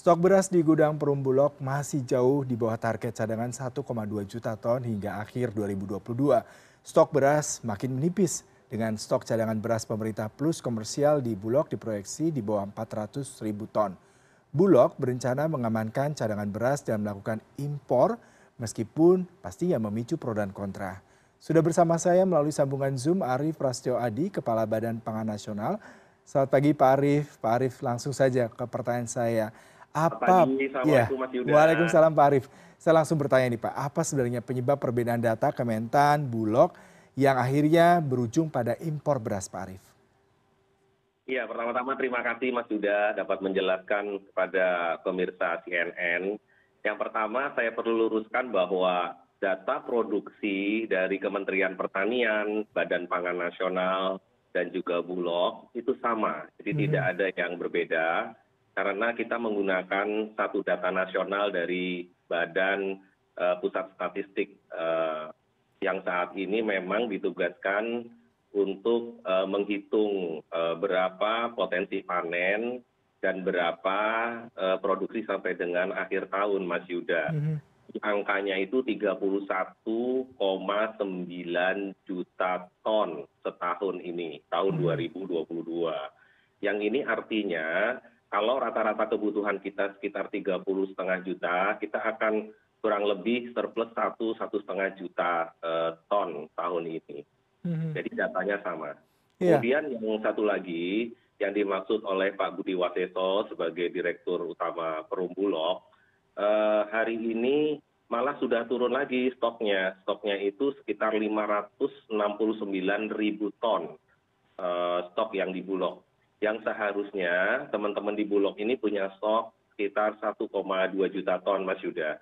Stok beras di gudang Perum Bulog masih jauh di bawah target cadangan 1,2 juta ton hingga akhir 2022. Stok beras makin menipis dengan stok cadangan beras pemerintah plus komersial di Bulog diproyeksi di bawah 400 ribu ton. Bulog berencana mengamankan cadangan beras dan melakukan impor meskipun pastinya memicu pro dan kontra. Sudah bersama saya melalui sambungan Zoom Arief Prasetyo Adi, Kepala Badan Pangan Nasional. Selamat pagi Pak Arief. Pak Arief langsung saja ke pertanyaan saya apa ya Waalaikumsalam Pak Arief. Saya langsung bertanya nih Pak. Apa sebenarnya penyebab perbedaan data Kementan Bulog yang akhirnya berujung pada impor beras Pak Arief? Iya, pertama-tama terima kasih Mas Yuda dapat menjelaskan kepada pemirsa CNN. Yang pertama saya perlu luruskan bahwa data produksi dari Kementerian Pertanian, Badan Pangan Nasional, dan juga Bulog itu sama. Jadi hmm. tidak ada yang berbeda karena kita menggunakan satu data nasional dari badan uh, pusat statistik uh, yang saat ini memang ditugaskan untuk uh, menghitung uh, berapa potensi panen dan berapa uh, produksi sampai dengan akhir tahun Mas Yuda. Mm -hmm. Angkanya itu 31,9 juta ton setahun ini, tahun mm -hmm. 2022. Yang ini artinya kalau rata rata kebutuhan kita sekitar tiga puluh setengah juta kita akan kurang lebih surplus satu satu setengah juta uh, ton tahun ini hmm. jadi datanya sama yeah. kemudian yang satu lagi yang dimaksud oleh Pak Budi Waseso sebagai Direktur Utama Perum Bulog, uh, hari ini malah sudah turun lagi stoknya. Stoknya itu sekitar 569 ribu ton uh, stok yang di Bulog yang seharusnya teman teman di bulog ini punya stok sekitar 1,2 juta ton Mas Yuda.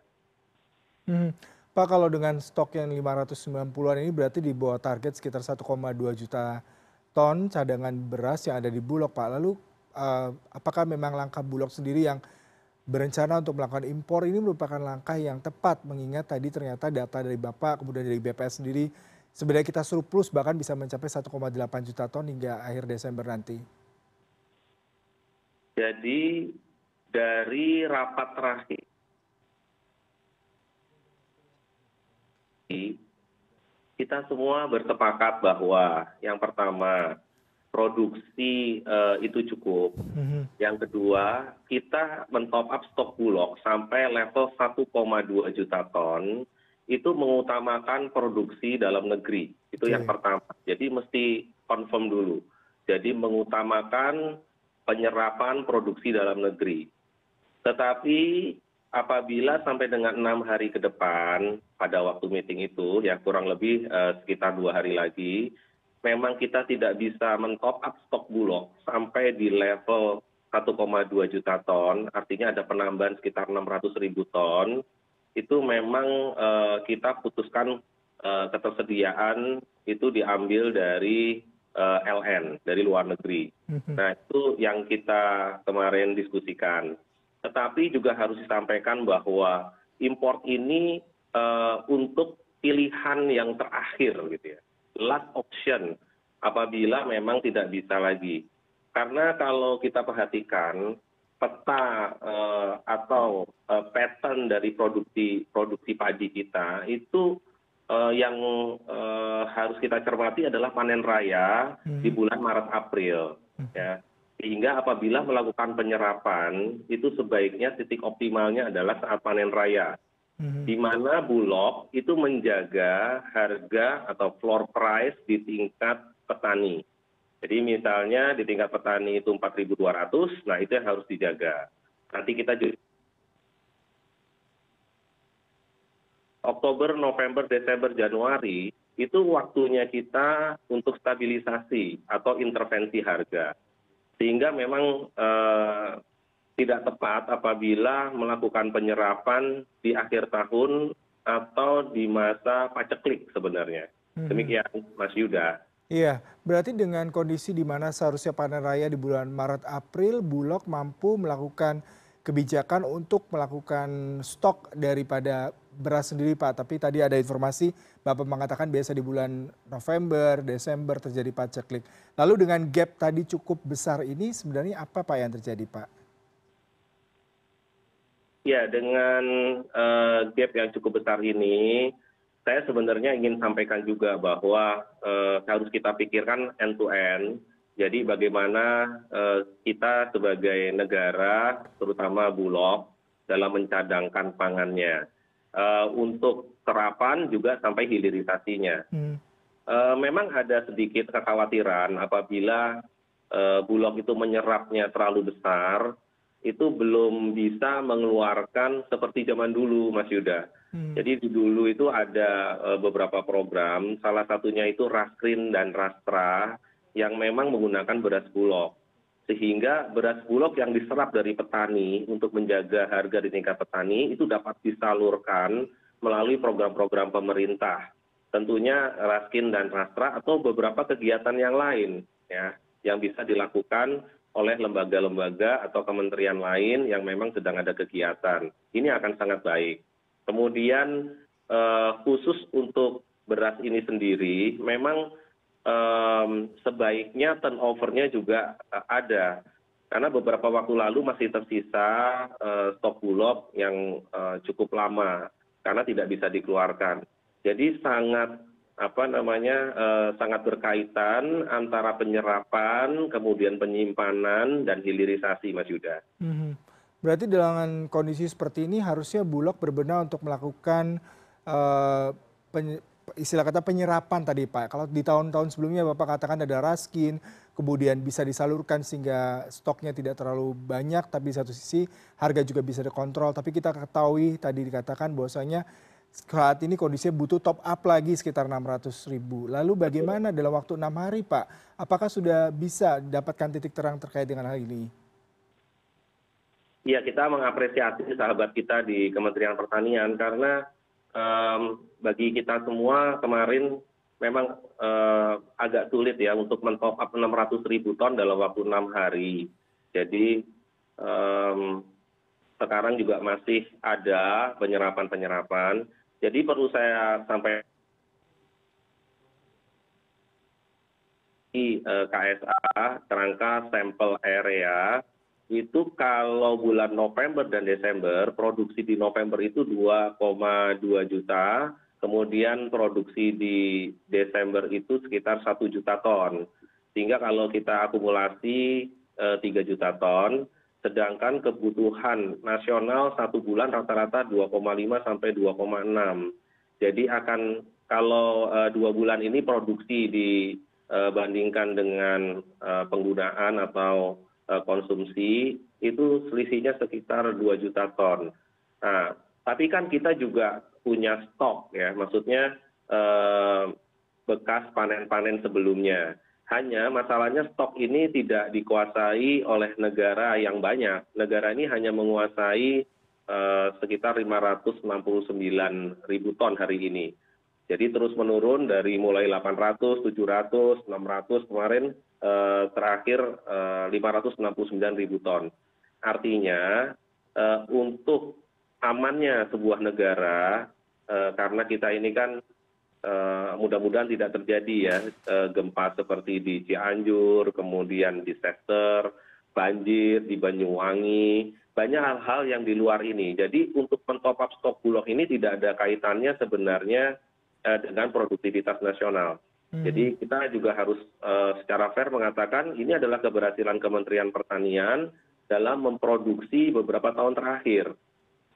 Hmm. Pak kalau dengan stok yang 590-an ini berarti di bawah target sekitar 1,2 juta ton cadangan beras yang ada di Bulog Pak. Lalu uh, apakah memang langkah Bulog sendiri yang berencana untuk melakukan impor ini merupakan langkah yang tepat mengingat tadi ternyata data dari Bapak kemudian dari BPS sendiri sebenarnya kita surplus bahkan bisa mencapai 1,8 juta ton hingga akhir Desember nanti jadi dari rapat terakhir kita semua bersepakat bahwa yang pertama produksi uh, itu cukup. Mm-hmm. Yang kedua, kita mentop up stok bulog sampai level 1,2 juta ton itu mengutamakan produksi dalam negeri. Itu okay. yang pertama. Jadi mesti confirm dulu. Jadi mengutamakan penyerapan produksi dalam negeri. Tetapi apabila sampai dengan enam hari ke depan pada waktu meeting itu ya kurang lebih uh, sekitar dua hari lagi memang kita tidak bisa mentop up stok bulog sampai di level 1,2 juta ton artinya ada penambahan sekitar 600 ribu ton itu memang uh, kita putuskan uh, ketersediaan itu diambil dari ln dari luar negeri. Mhm. nah itu yang kita kemarin diskusikan. Tetapi juga harus disampaikan bahwa import ini uh, untuk pilihan yang terakhir gitu ya last option apabila memang tidak bisa lagi. Karena kalau kita perhatikan peta uh, atau uh, pattern dari produksi produksi padi kita itu yang uh, harus kita cermati adalah panen raya hmm. di bulan Maret April hmm. ya sehingga apabila melakukan penyerapan itu sebaiknya titik optimalnya adalah saat panen raya hmm. di mana Bulog itu menjaga harga atau floor price di tingkat petani. Jadi misalnya di tingkat petani itu 4.200, nah itu yang harus dijaga. Nanti kita juga oktober november desember januari itu waktunya kita untuk stabilisasi atau intervensi harga sehingga memang eh, tidak tepat apabila melakukan penyerapan di akhir tahun atau di masa paceklik sebenarnya. Hmm. Demikian Mas Yuda. Iya, berarti dengan kondisi di mana seharusnya panen raya di bulan Maret April, Bulog mampu melakukan kebijakan untuk melakukan stok daripada beras sendiri Pak. Tapi tadi ada informasi Bapak mengatakan biasa di bulan November, Desember terjadi paceklik. Lalu dengan gap tadi cukup besar ini sebenarnya apa Pak yang terjadi Pak? ya dengan gap yang cukup besar ini saya sebenarnya ingin sampaikan juga bahwa harus kita pikirkan end to end jadi bagaimana kita sebagai negara terutama bulog dalam mencadangkan pangannya untuk serapan juga sampai hilirisasinya. Memang ada sedikit kekhawatiran apabila bulog itu menyerapnya terlalu besar itu belum bisa mengeluarkan seperti zaman dulu mas yuda. Jadi dulu itu ada beberapa program salah satunya itu raskrin dan rastra yang memang menggunakan beras bulog sehingga beras bulog yang diserap dari petani untuk menjaga harga di tingkat petani itu dapat disalurkan melalui program program pemerintah. Tentunya raskin dan rastra atau beberapa kegiatan yang lain ya yang bisa dilakukan oleh lembaga lembaga atau kementerian lain yang memang sedang ada kegiatan. Ini akan sangat baik. Kemudian khusus untuk beras ini sendiri memang sebaiknya turnovernya juga ada. Karena beberapa waktu lalu masih tersisa stok bulog yang cukup lama karena tidak bisa dikeluarkan. Jadi sangat apa namanya sangat berkaitan antara penyerapan kemudian penyimpanan dan hilirisasi mas yuda. Berarti dengan kondisi seperti ini harusnya bulog berbenah untuk melakukan istilah kata penyerapan tadi pak. Kalau di tahun tahun sebelumnya bapak katakan ada raskin kemudian bisa disalurkan sehingga stoknya tidak terlalu banyak tapi di satu sisi harga juga bisa dikontrol. Tapi kita ketahui tadi dikatakan bahwasannya saat ini kondisinya butuh top up lagi sekitar enam ratus ribu. Lalu bagaimana dalam waktu enam hari pak? Apakah sudah bisa dapatkan titik terang terkait dengan hal ini? Iya kita mengapresiasi sahabat kita di kementerian pertanian karena bagi kita semua kemarin memang agak sulit ya untuk mentop up enam ratus ribu ton dalam waktu enam hari. Jadi sekarang juga masih ada penyerapan penyerapan jadi perlu saya sampaikan di ksa kerangka sampel area itu kalau bulan november dan desember produksi di november itu dua dua juta. Kemudian produksi di desember itu sekitar satu juta ton. Sehingga kalau kita akumulasi tiga juta ton sedangkan kebutuhan nasional satu bulan rata rata dua lima sampai dua enam. Jadi akan kalau dua bulan ini produksi dibandingkan dengan penggunaan atau konsumsi itu selisihnya sekitar dua juta ton. Nah tapi kan kita juga punya stok ya. Maksudnya bekas panen panen sebelumnya. Hanya masalahnya stok ini tidak dikuasai oleh negara yang banyak. Negara ini hanya menguasai sekitar enam puluh sembilan ribu ton hari ini. Jadi terus menurun dari mulai delapan ratus tujuh ratus enam ratus kemarin terakhir lima ratus enam puluh sembilan ribu ton. Artinya untuk amannya sebuah negara karena kita ini kan mudah mudahan tidak terjadi ya gempa seperti di cianjur kemudian di sester banjir di banyuwangi banyak hal hal yang di luar ini. Jadi untuk mentop up stok bulog ini tidak ada kaitannya sebenarnya dengan produktivitas nasional jadi kita juga harus secara fair mengatakan ini adalah keberhasilan kementerian pertanian dalam memproduksi beberapa tahun terakhir.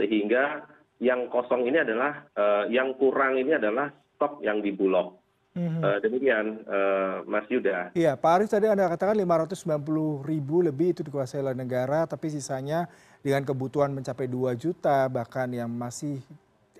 Sehingga yang kosong ini adalah yang kurang ini adalah stok yang di bulog demikian mas yuda. Iya pak arief tadi anda katakan lima ratus sembilan puluh ribu lebih itu dikuasai oleh negara tapi sisanya dengan kebutuhan mencapai dua juta bahkan yang masih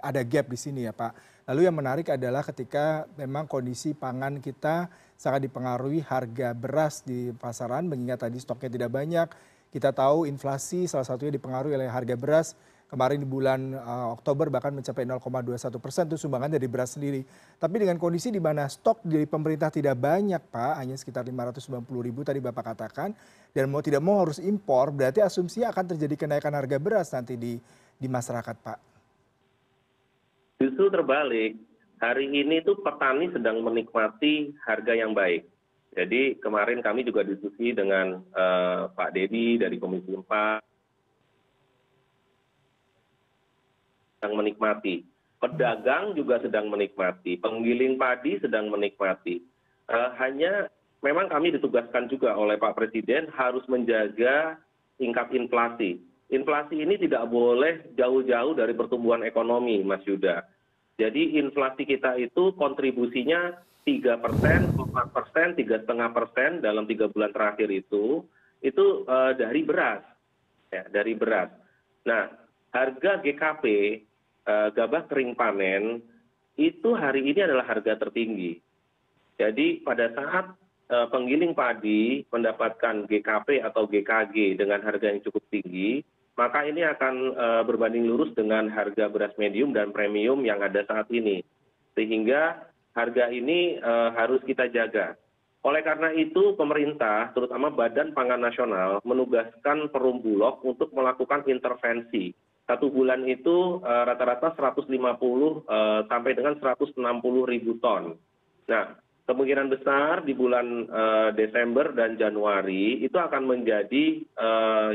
ada gap di sini ya pak lalu yang menarik adalah ketika memang kondisi pangan kita sangat dipengaruhi harga beras di pasaran mengingat tadi stoknya tidak banyak. Kita tahu inflasi salah satunya dipengaruhi oleh harga beras. Kemarin di bulan oktober bahkan mencapai 0,21 persen itu sumbangan dari beras sendiri. Tapi dengan kondisi di mana stok dari pemerintah tidak banyak pak hanya sekitar lima ratus sembilan puluh ribu tadi bapak katakan dan mau tidak mau harus impor berarti asumsi akan terjadi kenaikan harga beras nanti di masyarakat pak justru terbalik hari ini tuh petani sedang menikmati harga yang baik. Jadi kemarin kami juga diskusi dengan pak deddy dari komisi empat. Sedang menikmati. Pedagang juga sedang menikmati. Penggiling padi sedang menikmati. Hanya memang kami ditugaskan juga oleh pak presiden harus menjaga tingkat inflasi inflasi ini tidak boleh jauh jauh dari pertumbuhan ekonomi mas yuda. Jadi inflasi kita itu kontribusinya tiga persen empat persen tiga lima persen dalam tiga bulan terakhir itu itu dari beras. Ya dari beras. Nah harga gkp gabah kering panen itu hari ini adalah harga tertinggi. Jadi pada saat penggiling padi mendapatkan gkp atau gkg dengan harga yang cukup tinggi maka ini akan berbanding lurus dengan harga beras medium dan premium yang ada saat ini. Sehingga harga ini harus kita jaga. Oleh karena itu pemerintah terutama badan pangan nasional menugaskan perum bulog untuk melakukan intervensi. Satu bulan itu rata rata satu ratus lima puluh sampai dengan satu ratus enam puluh ribu ton. Nah kemungkinan besar di bulan desember dan januari itu akan menjadi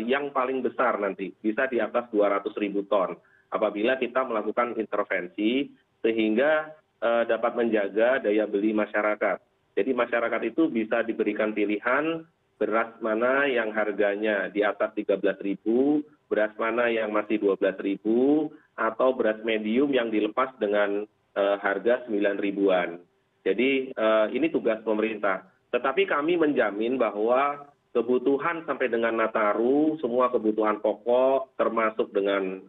yang paling besar nanti bisa di atas dua ratus ribu ton apabila kita melakukan intervensi sehingga dapat menjaga daya beli masyarakat. Jadi masyarakat itu bisa diberikan pilihan beras mana yang harganya di atas tiga belas ribu beras mana yang masih dua belas ribu atau beras medium yang dilepas dengan harga sembilan ribuan jadi ini tugas pemerintah. Tetapi kami menjamin bahwa kebutuhan sampai dengan nataru semua kebutuhan pokok termasuk dengan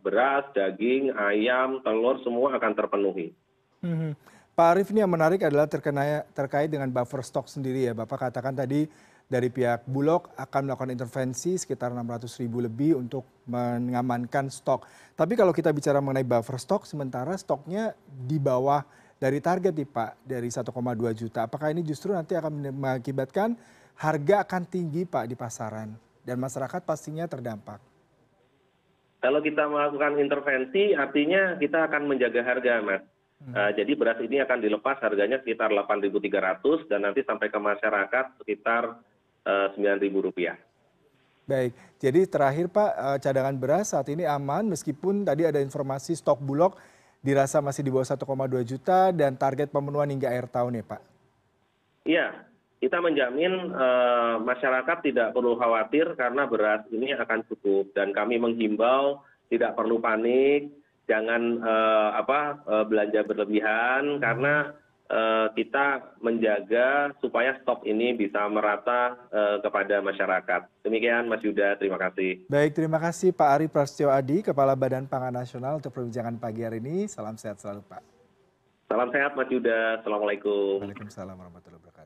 beras daging ayam telur semua akan terpenuhi. Pak arief ini yang menarik adalah terkait dengan buffer stock sendiri ya. Bapak katakan tadi dari pihak bulog akan melakukan intervensi sekitar enam ratus ribu lebih untuk mengamankan stok. Tapi kalau kita bicara mengenai buffer stock sementara stoknya di bawah dari target nih pak dari satu dua juta. Apakah ini justru nanti akan mengakibatkan harga akan tinggi pak di pasaran? Dan masyarakat pastinya terdampak. Kalau kita melakukan intervensi artinya kita akan menjaga harga mas. Jadi beras ini akan dilepas harganya sekitar rp delapan tiga ratus dan nanti sampai ke masyarakat sekitar rp sembilan rupiah. Baik. Jadi terakhir pak cadangan beras saat ini aman meskipun tadi ada informasi stok bulog dirasa masih di bawah satu dua juta dan target pemenuhan hingga akhir tahun ya pak? Iya kita menjamin masyarakat tidak perlu khawatir karena beras ini akan cukup dan kami menghimbau tidak perlu panik jangan belanja berlebihan karena kita menjaga supaya stok ini bisa merata kepada masyarakat. Demikian mas yuda. Terima kasih. Baik terima kasih pak ari prasetyo adi kepala badan pangan nasional untuk perbincangan pagi hari ini. Salam sehat selalu pak. Salam sehat mas yuda. Assalamualaikum. Waalaikumsalam warahmatullahi wabarakatuh